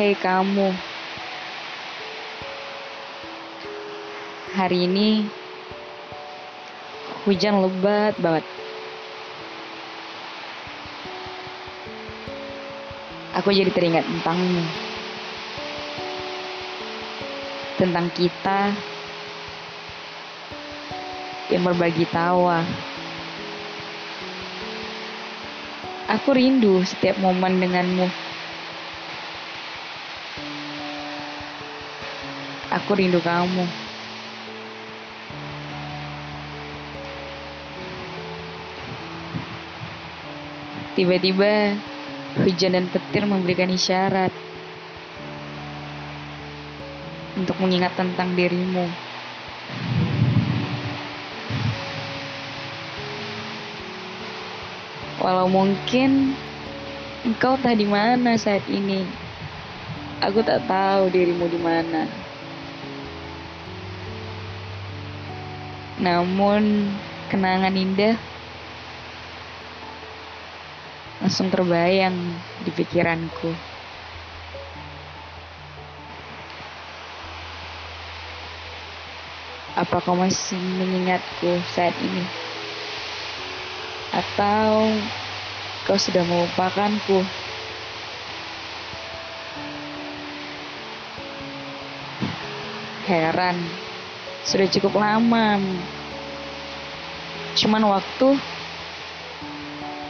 Hei kamu, hari ini hujan lebat banget. Aku jadi teringat tentangmu, tentang kita yang berbagi tawa. Aku rindu setiap momen denganmu. Aku rindu kamu. Tiba-tiba hujan dan petir memberikan isyarat untuk mengingat tentang dirimu. Walau mungkin engkau tak di mana saat ini, aku tak tahu dirimu di mana. Namun kenangan indah langsung terbayang di pikiranku. Apa kau masih mengingatku saat ini? Atau kau sudah melupakanku? Heran, sudah cukup lama. Cuman waktu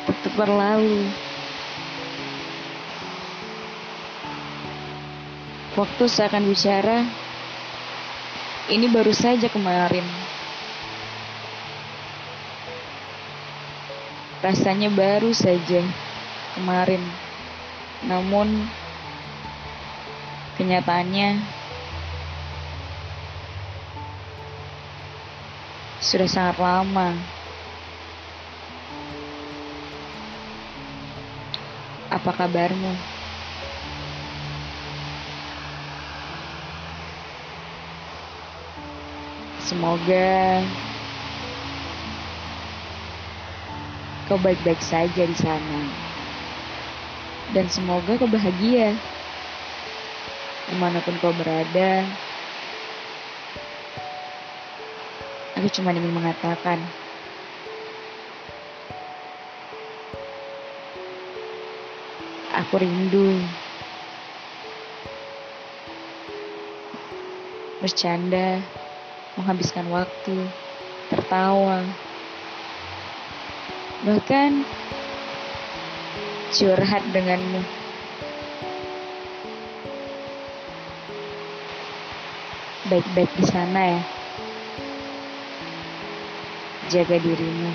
tetap berlalu. Waktu seakan bicara, ini baru saja kemarin. Rasanya baru saja kemarin. Namun kenyataannya sudah sangat lama. Apa kabarmu? Semoga kau baik-baik saja di sana. Dan semoga kau bahagia. Di mana pun kau berada, aku cuma ingin mengatakan, aku rindu bercanda, menghabiskan waktu, tertawa, bahkan curhat denganmu. Baik-baik di sana ya. Jaga dirimu.